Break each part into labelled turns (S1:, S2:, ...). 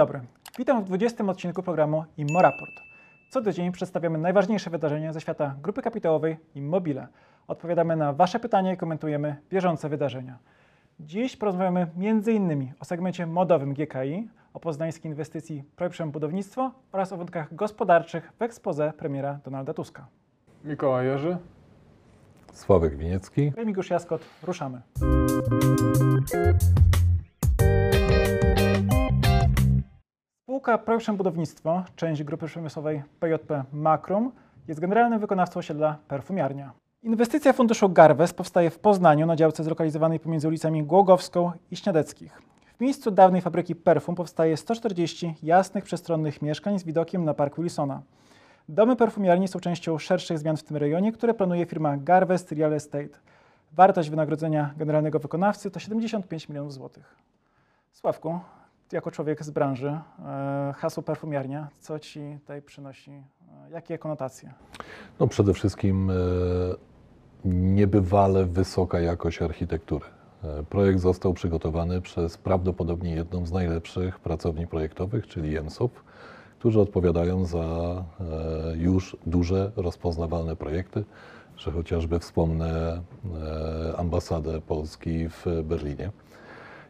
S1: dobry. Witam w 20 odcinku programu Immoraport. Co tydzień przedstawiamy najważniejsze wydarzenia ze świata grupy kapitałowej Immobile. Odpowiadamy na Wasze pytania i komentujemy bieżące wydarzenia. Dziś porozmawiamy m.in. o segmencie modowym GKI, o poznańskiej inwestycji Projprzem Budownictwo oraz o wątkach gospodarczych w ekspoze premiera Donalda Tuska.
S2: Mikołaj Jerzy.
S3: Sławek Winiecki.
S1: Remigiusz Jaskot, ruszamy. Spółka Projprzem Budownictwo, część grupy przemysłowej PJP Makrum, jest generalnym wykonawcą osiedla Perfumiarnia. Inwestycja funduszu Garwes powstaje w Poznaniu na działce zlokalizowanej pomiędzy ulicami Głogowską i Śniadeckich. W miejscu dawnej fabryki perfum powstaje 140 jasnych, przestronnych mieszkań z widokiem na Park Wilsona. Domy perfumiarni są częścią szerszych zmian w tym rejonie, które planuje firma Garvest Real Estate. Wartość wynagrodzenia generalnego wykonawcy to 75 milionów złotych. Sławku, jako człowiek z branży, e, hasło perfumiarnia, co ci tutaj przynosi? E, jakie konotacje?
S3: No przede wszystkim e, niebywale wysoka jakość architektury. Projekt został przygotowany przez prawdopodobnie jedną z najlepszych pracowni projektowych, czyli JEMSOP, którzy odpowiadają za już duże, rozpoznawalne projekty, że chociażby wspomnę ambasadę Polski w Berlinie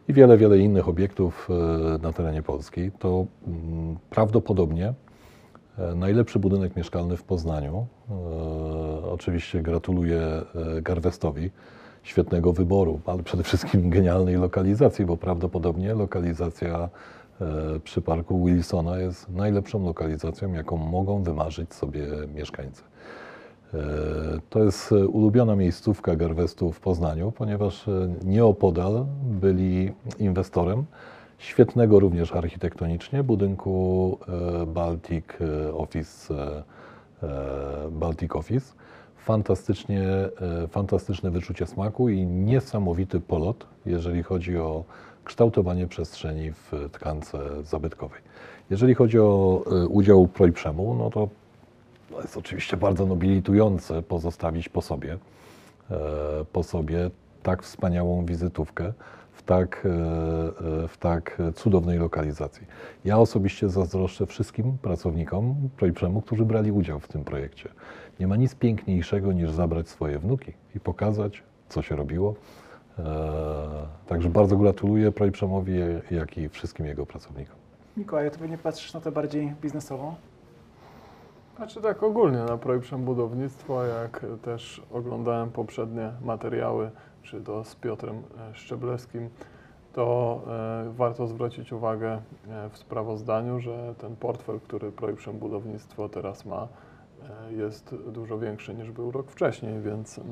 S3: i wiele, wiele innych obiektów e, na terenie Polski. To mm, prawdopodobnie e, najlepszy budynek mieszkalny w Poznaniu. E, Oczywiście gratuluję Garwestowi świetnego wyboru, ale przede wszystkim genialnej lokalizacji, bo prawdopodobnie lokalizacja przy parku Wilsona jest najlepszą lokalizacją, jaką mogą wymarzyć sobie mieszkańcy. E, To jest e, ulubiona miejscówka Garwestu w Poznaniu, ponieważ e, nieopodal byli inwestorem świetnego również architektonicznie budynku Baltic Office, Baltic Office. Fantastycznie, fantastyczne wyczucie smaku i niesamowity polot, jeżeli chodzi o kształtowanie przestrzeni w tkance zabytkowej. Jeżeli chodzi o udział Projprzemu, no to to jest oczywiście bardzo nobilitujące pozostawić po sobie, e, po sobie tak wspaniałą wizytówkę w tak, e, e, w tak cudownej lokalizacji. Ja osobiście zazdroszczę wszystkim pracownikom Projprzemu, którzy brali udział w tym projekcie. Nie ma nic piękniejszego niż zabrać swoje wnuki i pokazać, co się robiło. Także bardzo gratuluję Projprzemowi, jak i wszystkim jego pracownikom.
S1: Mikołaj, ty pewnie patrzysz na to bardziej biznesowo.
S2: Znaczy tak ogólnie na projektem budownictwa, jak też oglądałem poprzednie materiały, czy to z Piotrem e, Szczeblewskim, to e, warto zwrócić uwagę e, w sprawozdaniu, że ten portfel, który projektem budownictwo teraz ma, jest dużo większy niż był rok wcześniej, więc, mm,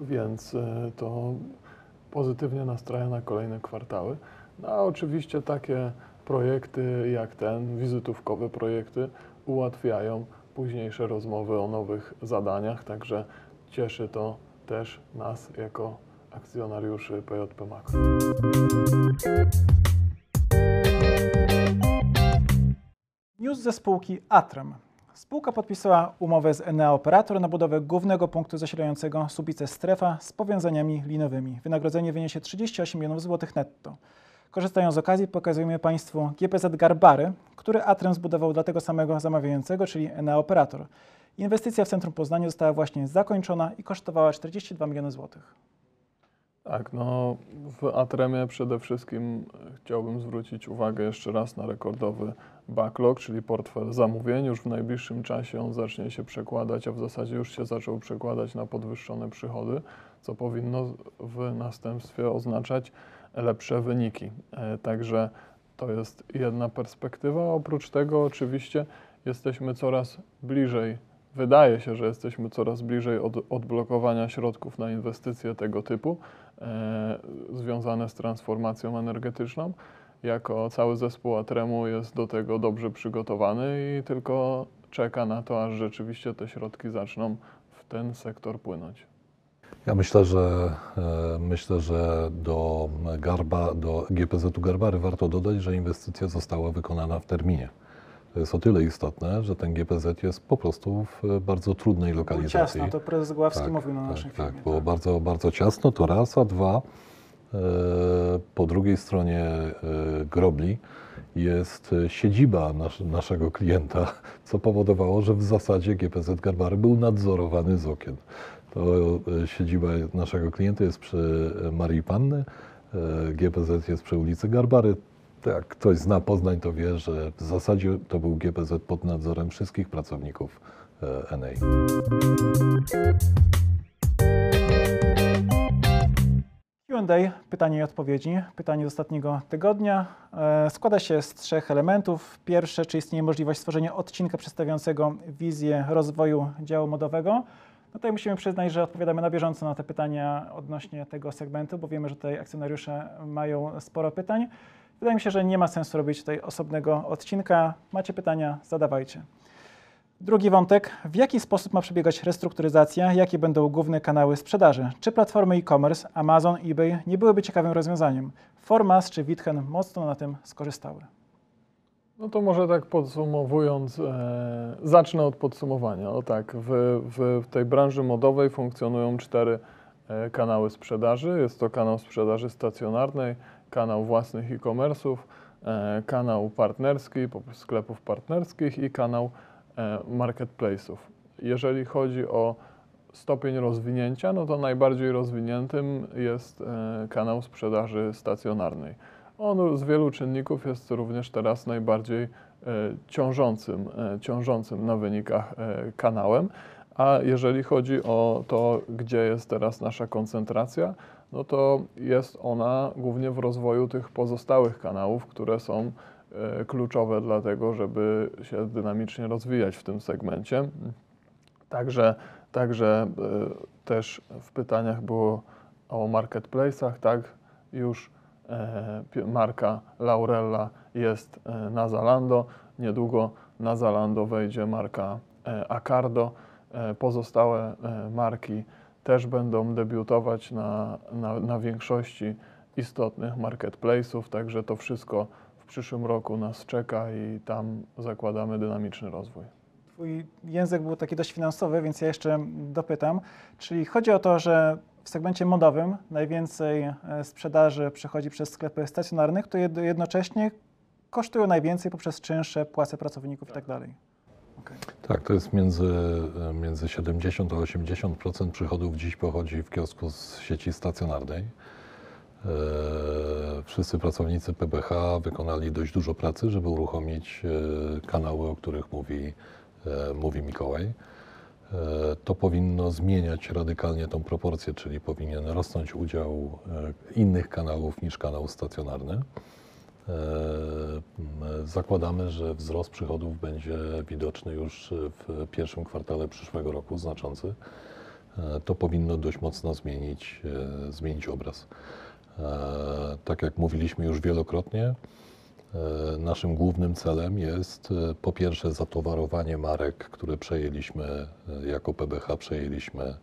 S2: więc to pozytywnie nastraja na kolejne kwartały. No a oczywiście takie projekty jak ten, wizytówkowe projekty, ułatwiają późniejsze rozmowy o nowych zadaniach, także cieszy to też nas jako akcjonariuszy PJP Makro.
S1: News ze spółki Atrem. Spółka podpisała umowę z Enea Operator na budowę głównego punktu zasilającego Subice Strefa z powiązaniami linowymi. Wynagrodzenie wyniesie 38 milionów złotych netto. Korzystając z okazji pokazujemy Państwu GPZ Garbary, który Atrem zbudował dla tego samego zamawiającego, czyli Enea Operator. Inwestycja w centrum Poznania została właśnie zakończona i kosztowała 42 miliony złotych.
S2: Tak, no w Atremie przede wszystkim chciałbym zwrócić uwagę jeszcze raz na rekordowy backlog, czyli portfel zamówień. Już w najbliższym czasie on zacznie się przekładać, a w zasadzie już się zaczął przekładać na podwyższone przychody, co powinno w następstwie oznaczać lepsze wyniki. E, Także to jest jedna perspektywa. Oprócz tego oczywiście jesteśmy coraz bliżej Wydaje się, że jesteśmy coraz bliżej od, odblokowania środków na inwestycje tego typu e, związane z transformacją energetyczną. Jako cały zespół Atremu jest do tego dobrze przygotowany i tylko czeka na to, aż rzeczywiście te środki zaczną w ten sektor płynąć.
S3: Ja myślę, że e, myślę, że do, Garba, do GPZ-u Garbary warto dodać, że inwestycja została wykonana w terminie. To jest o tyle istotne, że ten GPZ jest po prostu w bardzo trudnej
S1: Było
S3: lokalizacji.
S1: ciasno, to prezes Gławski
S3: Tak,
S1: mówił na
S3: tak,
S1: naszej
S3: tak,
S1: firmie.
S3: było bardzo, bardzo ciasno, to raz, a dwa, e, po drugiej stronie e, grobli jest siedziba nas, naszego klienta, co powodowało, że w zasadzie GPZ Garbary był nadzorowany z okien. To siedziba naszego klienta jest przy Marii Panny, e, GPZ jest przy ulicy Garbary. Jak ktoś zna Poznań, to wie, że w zasadzie to był GPZ pod nadzorem wszystkich pracowników e, NA.
S1: Q&A, pytanie i odpowiedzi. Pytanie z ostatniego tygodnia e, składa się z trzech elementów. Pierwsze, czy istnieje możliwość stworzenia odcinka przedstawiającego wizję rozwoju działu modowego? No tutaj musimy przyznać, że odpowiadamy na bieżąco na te pytania odnośnie tego segmentu, bo wiemy, że tutaj akcjonariusze mają sporo pytań. Wydaje mi się, że nie ma sensu robić tutaj osobnego odcinka. Macie pytania, zadawajcie. Drugi wątek. W jaki sposób ma przebiegać restrukturyzacja? Jakie będą główne kanały sprzedaży? Czy platformy e-commerce, Amazon, eBay nie byłyby ciekawym rozwiązaniem? Formas czy Witchen mocno na tym skorzystały.
S2: No to może tak podsumowując, e, zacznę od podsumowania. O tak, w, w tej branży modowej funkcjonują cztery e, kanały sprzedaży. Jest to kanał sprzedaży stacjonarnej, kanał własnych e-commerce'ów, e, kanał partnerski, sklepów partnerskich i kanał e, marketplace'ów. Jeżeli chodzi o stopień rozwinięcia, no to najbardziej rozwiniętym jest e, kanał sprzedaży stacjonarnej. On z wielu czynników jest również teraz najbardziej e, ciążącym, e, ciążącym na wynikach e, kanałem. A jeżeli chodzi o to, gdzie jest teraz nasza koncentracja, no to jest ona głównie w rozwoju tych pozostałych kanałów, które są kluczowe dla tego, żeby się dynamicznie rozwijać w tym segmencie. Także, także też w pytaniach było o marketplace'ach, tak? Już marka Laurella jest e, na Zalando. Niedługo na Zalando wejdzie marka e, Acardo. E, Pozostałe e, marki też będą debiutować na, na, na większości istotnych marketplace'ów, także to wszystko w przyszłym roku nas czeka i tam zakładamy dynamiczny rozwój.
S1: Twój język był taki dość finansowy, więc ja jeszcze dopytam. Czyli chodzi o to, że w segmencie modowym najwięcej e, sprzedaży przechodzi przez sklepy stacjonarne, które jed- jednocześnie kosztują najwięcej poprzez czynsze, płace pracowników itd. Okay.
S3: Tak, to jest między, między 70 a 80% przychodów dziś pochodzi w kiosku z sieci stacjonarnej. E, Wszyscy pracownicy PBH wykonali dość dużo pracy, żeby uruchomić e, kanały, o których mówi, e, mówi Mikołaj. E, To powinno zmieniać radykalnie tą proporcję, czyli powinien rosnąć udział e, innych kanałów niż kanał stacjonarny. E, Zakładamy, że wzrost przychodów będzie widoczny już w pierwszym kwartale przyszłego roku, znaczący. To powinno dość mocno zmienić, zmienić obraz. Tak jak mówiliśmy już wielokrotnie, naszym głównym celem jest e, po pierwsze zatowarowanie marek, które przejęliśmy e, jako PBH, przejęliśmy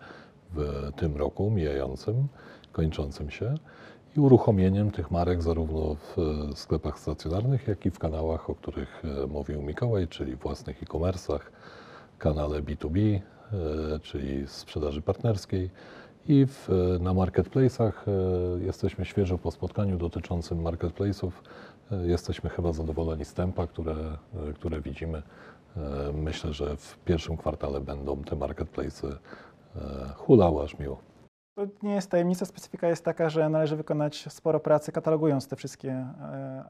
S3: w tym roku mijającym, kończącym się i uruchomieniem tych marek zarówno w e, sklepach stacjonarnych, jak i w kanałach, o których e, mówił Mikołaj, czyli własnych e-commerce'ach, kanale B2B, e, czyli sprzedaży partnerskiej i w, e, na marketplace'ach e, jesteśmy świeżo po spotkaniu dotyczącym marketplace'ów. E, Jesteśmy chyba zadowoleni z tempa, które, które widzimy. Myślę, że w pierwszym kwartale będą te marketplace'y hulały aż miło.
S1: To nie jest tajemnica, specyfika jest taka, że należy wykonać sporo pracy katalogując te wszystkie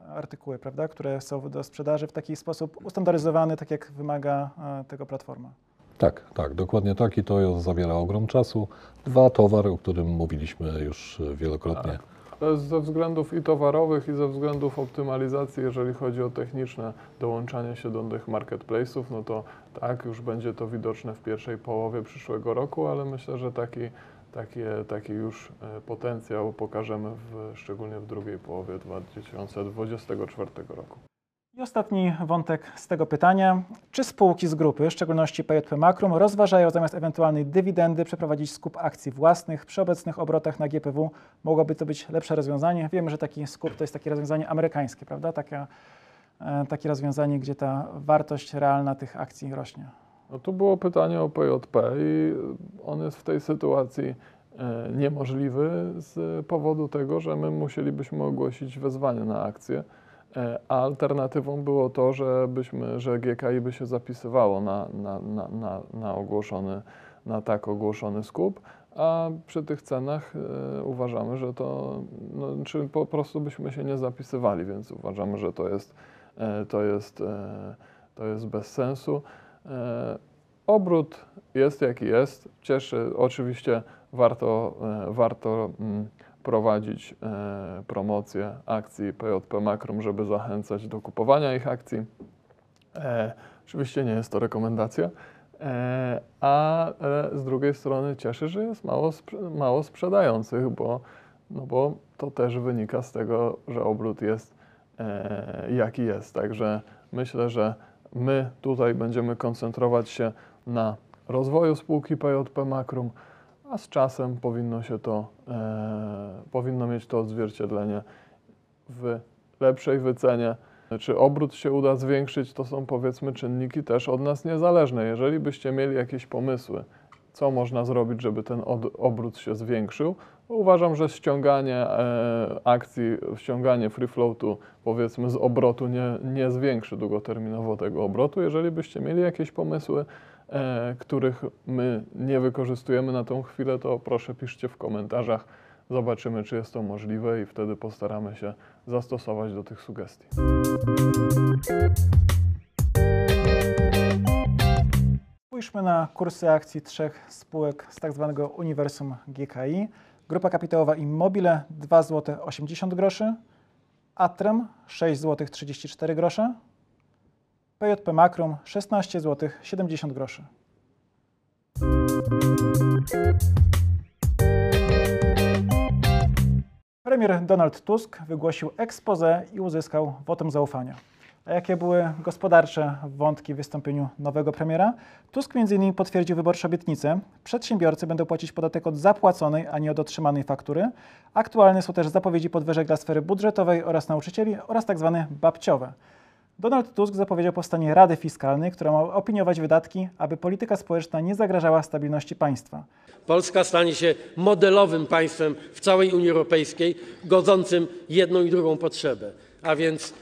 S1: artykuły, prawda, które są do sprzedaży w taki sposób ustandaryzowany, tak jak wymaga tego platforma.
S3: Tak, tak, dokładnie tak i to zabiera ogrom czasu. Dwa, towar, o którym mówiliśmy już wielokrotnie.
S2: Tak. To jest ze względów i towarowych, i ze względów optymalizacji, jeżeli chodzi o techniczne dołączanie się do tych marketplace'ów, no to tak, już będzie to widoczne w pierwszej połowie przyszłego roku, ale myślę, że taki, takie, taki już e, potencjał pokażemy w, szczególnie w drugiej połowie 2024 roku.
S1: I ostatni wątek z tego pytania. Czy spółki z grupy, w szczególności PJP Makrum, rozważają zamiast ewentualnej dywidendy przeprowadzić skup akcji własnych przy obecnych obrotach na GPW? Mogłoby to być lepsze rozwiązanie? Wiemy, że taki skup to jest takie rozwiązanie amerykańskie, prawda? Takie, e, takie rozwiązanie, gdzie ta wartość realna tych akcji rośnie.
S2: No tu było pytanie o PJP i on jest w tej sytuacji e, niemożliwy z powodu tego, że my musielibyśmy ogłosić wezwanie na akcję. E, A alternatywą było to, żebyśmy, że GKI by się zapisywało na, na, na, na, na ogłoszony, na tak ogłoszony skup, a przy tych cenach e, uważamy, że to, no, czy po prostu byśmy się nie zapisywali, więc uważamy, że to jest, e, to jest, e, to jest bez sensu. E, Obrót jest jaki jest, cieszy. Oczywiście warto, e, warto mm, prowadzić e, promocję akcji PJP Makrum, żeby zachęcać do kupowania ich akcji. E, oczywiście nie jest to rekomendacja, e, a z drugiej strony cieszy, że jest mało, mało sprzedających, bo, no bo to też wynika z tego, że obrót jest jaki jest. Także myślę, że my tutaj będziemy koncentrować się na rozwoju spółki PJP Makrum, a z czasem powinno się to, e, powinno mieć to odzwierciedlenie w lepszej wycenie. Czy obrót się uda zwiększyć, to są powiedzmy czynniki też od nas niezależne. Jeżeli byście mieli jakieś pomysły, co można zrobić, żeby ten obrót się zwiększył, uważam, że ściąganie e, akcji, ściąganie free floatu powiedzmy z obrotu nie, nie zwiększy długoterminowo tego obrotu. Jeżeli byście mieli jakieś pomysły, których my nie wykorzystujemy na tą chwilę, to proszę piszcie w komentarzach. Zobaczymy, czy jest to możliwe i wtedy postaramy się zastosować do tych sugestii.
S1: Spójrzmy na kursy akcji trzech spółek z tak zwanego uniwersum GKI. Grupa kapitałowa Immobile 2 zł 80 groszy, Atrem 6 zł 34 grosze, PJP Makrum 16 zł 70 groszy. Premier Donald Tusk wygłosił expose i uzyskał wotum zaufania. A jakie były gospodarcze wątki w wystąpieniu nowego premiera? Tusk m.in. potwierdził wyborcze obietnice. Przedsiębiorcy będą płacić podatek od zapłaconej, a nie od otrzymanej faktury. Aktualne są też zapowiedzi podwyżek dla sfery budżetowej oraz nauczycieli oraz tzw. babciowe. Donald Tusk zapowiedział powstanie Rady Fiskalnej, która ma opiniować wydatki, aby polityka społeczna nie zagrażała stabilności państwa.
S4: Polska stanie się modelowym państwem w całej Unii Europejskiej, godzącym jedną i drugą potrzebę, a więc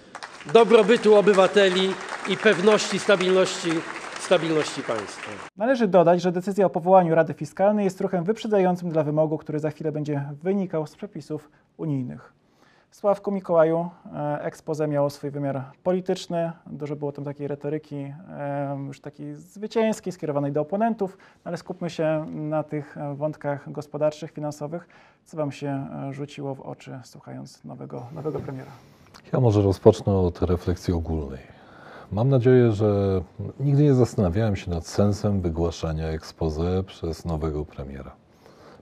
S4: dobrobytu obywateli i pewności stabilności, stabilności państwa.
S1: Należy dodać, że decyzja o powołaniu Rady Fiskalnej jest ruchem wyprzedzającym dla wymogu, który za chwilę będzie wynikał z przepisów unijnych. Sławku Mikołaju, e, expose miało swój wymiar polityczny, dużo było tam takiej retoryki e, już takiej zwycięskiej, skierowanej do oponentów, ale skupmy się na tych e, wątkach gospodarczych, finansowych. Co Wam się rzuciło w oczy, słuchając nowego, nowego premiera?
S3: Ja może rozpocznę od refleksji ogólnej. Mam nadzieję, że nigdy nie zastanawiałem się nad sensem wygłaszania expose przez nowego premiera.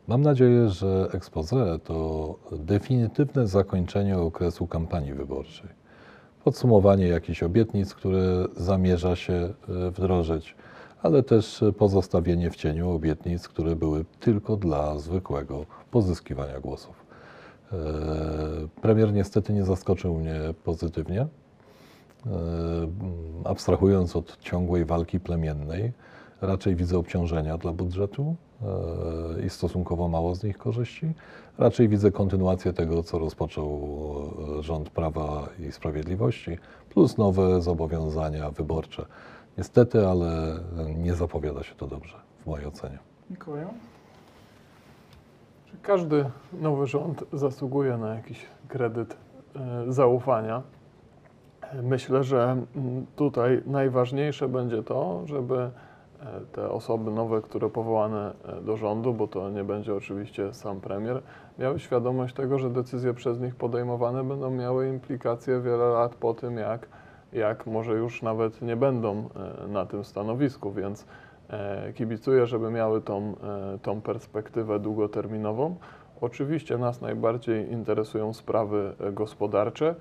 S3: Mam nadzieję, że expose to definitywne zakończenie okresu kampanii wyborczej. Podsumowanie jakichś obietnic, które zamierza się e, wdrożyć, ale też pozostawienie w cieniu obietnic, które były tylko dla zwykłego pozyskiwania głosów. E, Premier niestety nie zaskoczył mnie pozytywnie. E, Abstrahując od ciągłej walki plemiennej, raczej widzę obciążenia dla budżetu i stosunkowo mało z nich korzyści. Raczej widzę kontynuację tego, co rozpoczął e, rząd Prawa i Sprawiedliwości, plus nowe zobowiązania wyborcze. Niestety, ale nie zapowiada się to dobrze w mojej ocenie.
S1: Mikołaju?
S2: Czy każdy nowy rząd zasługuje na jakiś kredyt e, zaufania? E, Myślę, że mm, tutaj najważniejsze będzie to, żeby te osoby nowe, które powołane e, do rządu, bo to nie będzie oczywiście sam premier, miały świadomość tego, że decyzje przez nich podejmowane będą miały implikacje wiele lat po tym, jak, jak może już nawet nie będą e, na tym stanowisku, więc e, kibicuję, żeby miały tą, e, tą perspektywę długoterminową. Oczywiście nas najbardziej interesują sprawy e, gospodarcze.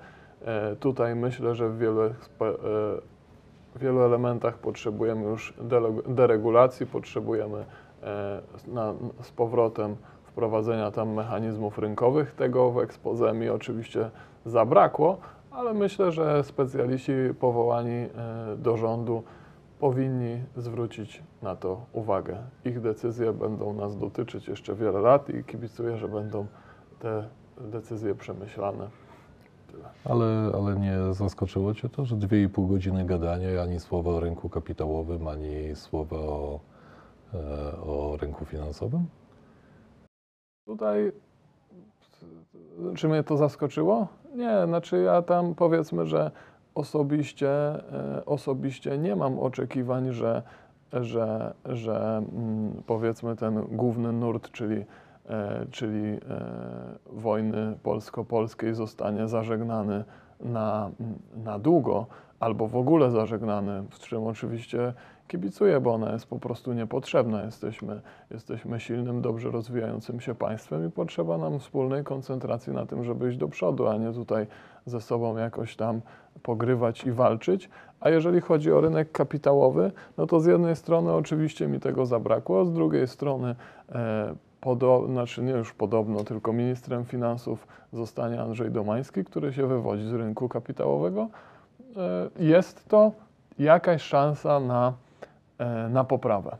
S2: E, Tutaj myślę, że w wielu, e, w wielu elementach potrzebujemy już deregulacji, potrzebujemy e, na, z powrotem wprowadzenia tam mechanizmów rynkowych. Tego w expose mi oczywiście zabrakło, ale myślę, że specjaliści powołani e, do rządu powinni zwrócić na to uwagę. Ich decyzje będą nas dotyczyć jeszcze wiele lat i kibicuję, że będą te decyzje przemyślane.
S3: Ale, ale nie zaskoczyło Cię to, że 2,5 godziny gadania i ani słowa o rynku kapitałowym, ani słowa o, e, o rynku finansowym?
S2: Tutaj, czy mnie to zaskoczyło? Nie, znaczy ja tam powiedzmy, że osobiście, e, osobiście nie mam oczekiwań, że, że, że mm, powiedzmy ten główny nurt, czyli, czyli e, wojny polsko-polskiej zostanie zażegnany na, na długo albo w ogóle zażegnany, w czym oczywiście kibicuję, bo ona jest po prostu niepotrzebna. Jesteśmy, jesteśmy silnym, dobrze rozwijającym się państwem i potrzeba nam wspólnej koncentracji na tym, żeby iść do przodu, a nie tutaj ze sobą jakoś tam pogrywać i walczyć. A jeżeli chodzi o rynek kapitałowy, no to z jednej strony oczywiście mi tego zabrakło, z drugiej strony e, podo, znaczy nie już podobno, tylko ministrem finansów zostanie Andrzej Domański, który się wywodzi z rynku kapitałowego. E, jest to jakaś szansa na, e, na poprawę.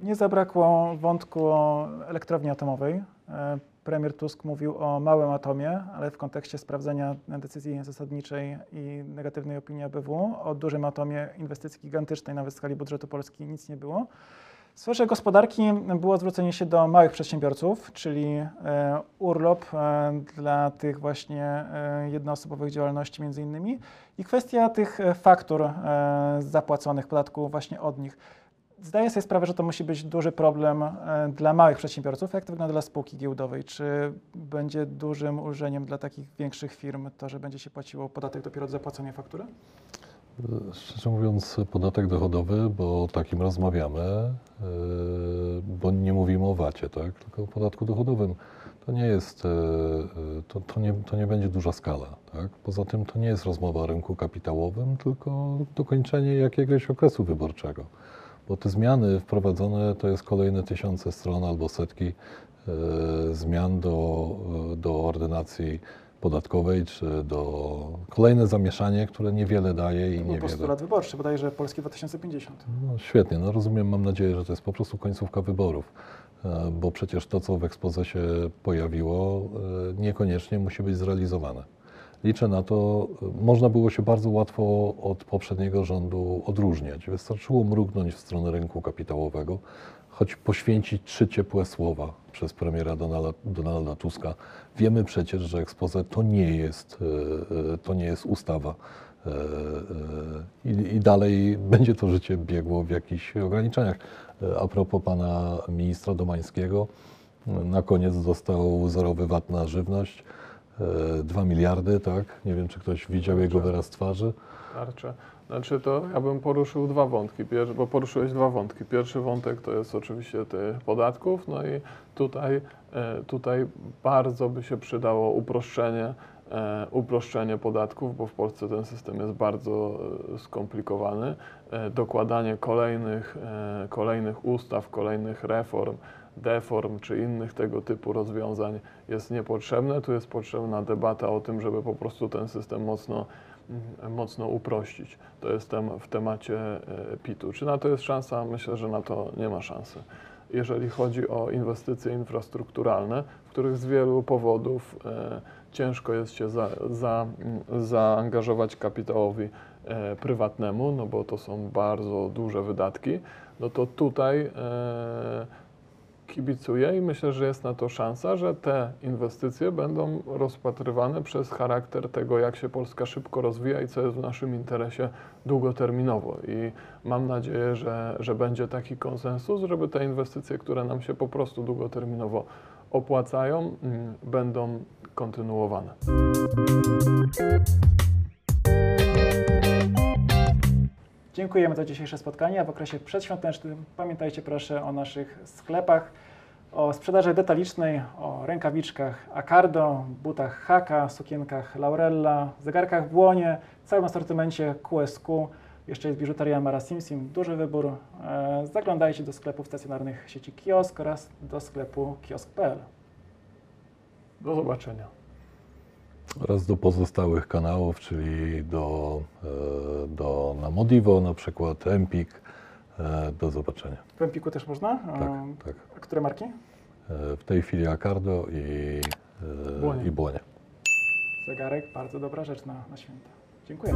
S1: Nie zabrakło wątku o elektrowni atomowej. E, Premier Tusk mówił o małym atomie, ale w kontekście sprawdzenia decyzji zasadniczej i negatywnej opinii ABW. O dużym atomie inwestycji gigantycznej, nawet w skali budżetu Polski, nic nie było. W sferze gospodarki było zwrócenie się do małych przedsiębiorców, czyli e, urlop e, dla tych właśnie e, jednoosobowych działalności między innymi i kwestia tych faktur zapłaconych, podatku właśnie od nich. Zdaję sobie sprawę, że to musi być duży problem dla małych przedsiębiorców. Jak to wygląda dla spółki giełdowej? Czy będzie dużym ulżeniem dla takich większych firm to, że będzie się płaciło podatek dopiero od zapłacenia faktury?
S3: Szczerze mówiąc, podatek dochodowy, bo o takim rozmawiamy, yy, bo nie mówimy o VAT-ie, tak? tylko o podatku dochodowym. To nie jest, yy, to, to, nie, to nie będzie duża skala. Tak? Poza tym to nie jest rozmowa o rynku kapitałowym, tylko dokończenie jakiegoś okresu wyborczego. Bo te zmiany wprowadzone to jest kolejne tysiące stron albo setki yy, zmian do, do ordynacji podatkowej, czy do kolejne zamieszanie, które niewiele daje i
S1: To
S3: niewiele.
S1: postulat wyborczy, bodajże Polski 2050.
S3: No, świetnie, no rozumiem, mam nadzieję, że to jest po prostu końcówka wyborów, e, bo przecież to, co w ekspoze się pojawiło, e, niekoniecznie musi być zrealizowane. Liczę na to, e, można było się bardzo łatwo od poprzedniego rządu odróżniać. Wystarczyło mrugnąć w stronę rynku kapitałowego, choć poświęcić trzy ciepłe słowa przez premiera Donalda, Donalda Tuska. Wiemy przecież, że expose to nie jest, e, e, to nie jest ustawa. I, I dalej będzie to życie biegło w jakichś ograniczeniach. A propos pana ministra Domańskiego, na koniec dostał zerowy VAT na żywność. E, Dwa miliardy, tak? Nie wiem, czy ktoś widział jego wyraz twarzy.
S2: Tarcze. Znaczy to ja bym poruszył dwa wątki, Pier- bo poruszyłeś dwa wątki. Pierwszy wątek to jest oczywiście tych podatków, no i tutaj, e, tutaj bardzo by się przydało uproszczenie, e, uproszczenie podatków, bo w Polsce ten system jest bardzo e, skomplikowany. E, Dokładanie kolejnych, e, kolejnych ustaw, kolejnych reform, deform czy innych tego typu rozwiązań jest niepotrzebne. Tu jest potrzebna debata o tym, żeby po prostu ten system mocno mm, mocno uprościć. To jest tem, w temacie e, PIT-u. Czy na to jest szansa? Myślę, że na to nie ma szansy. Jeżeli chodzi o inwestycje infrastrukturalne, w których z wielu powodów e, ciężko jest się za, za, m, zaangażować kapitałowi e, prywatnemu, no bo to są bardzo duże wydatki, no to tutaj e, kibicuję i myślę, że jest na to szansa, że te inwestycje będą rozpatrywane przez charakter tego, jak się Polska szybko rozwija i co jest w naszym interesie długoterminowo. I mam nadzieję, że, że będzie taki konsensus, żeby te inwestycje, które nam się po prostu długoterminowo opłacają, mm, będą kontynuowane.
S1: Dziękujemy za dzisiejsze spotkanie. a W okresie przedświątecznym pamiętajcie proszę o naszych sklepach, o sprzedaży detalicznej, o rękawiczkach Acardo, butach Haka, sukienkach Laurella, zegarkach błonie, całym asortymencie QSQ. Jeszcze jest biżuteria Mara Simsim, duży wybór. E, Zaglądajcie do sklepów stacjonarnych sieci Kiosk oraz do sklepu kiosk.pl.
S2: Do zobaczenia.
S3: Oraz do pozostałych kanałów, czyli do, e, do na Modivo na przykład, Empik. E, Do zobaczenia.
S1: W Empiku też można?
S3: Tak, tak.
S1: A które marki?
S3: E, W tej chwili Acardo i,
S2: Błonie.
S3: i Błonie.
S1: Zegarek, bardzo dobra rzecz na, na święta. Dziękuję.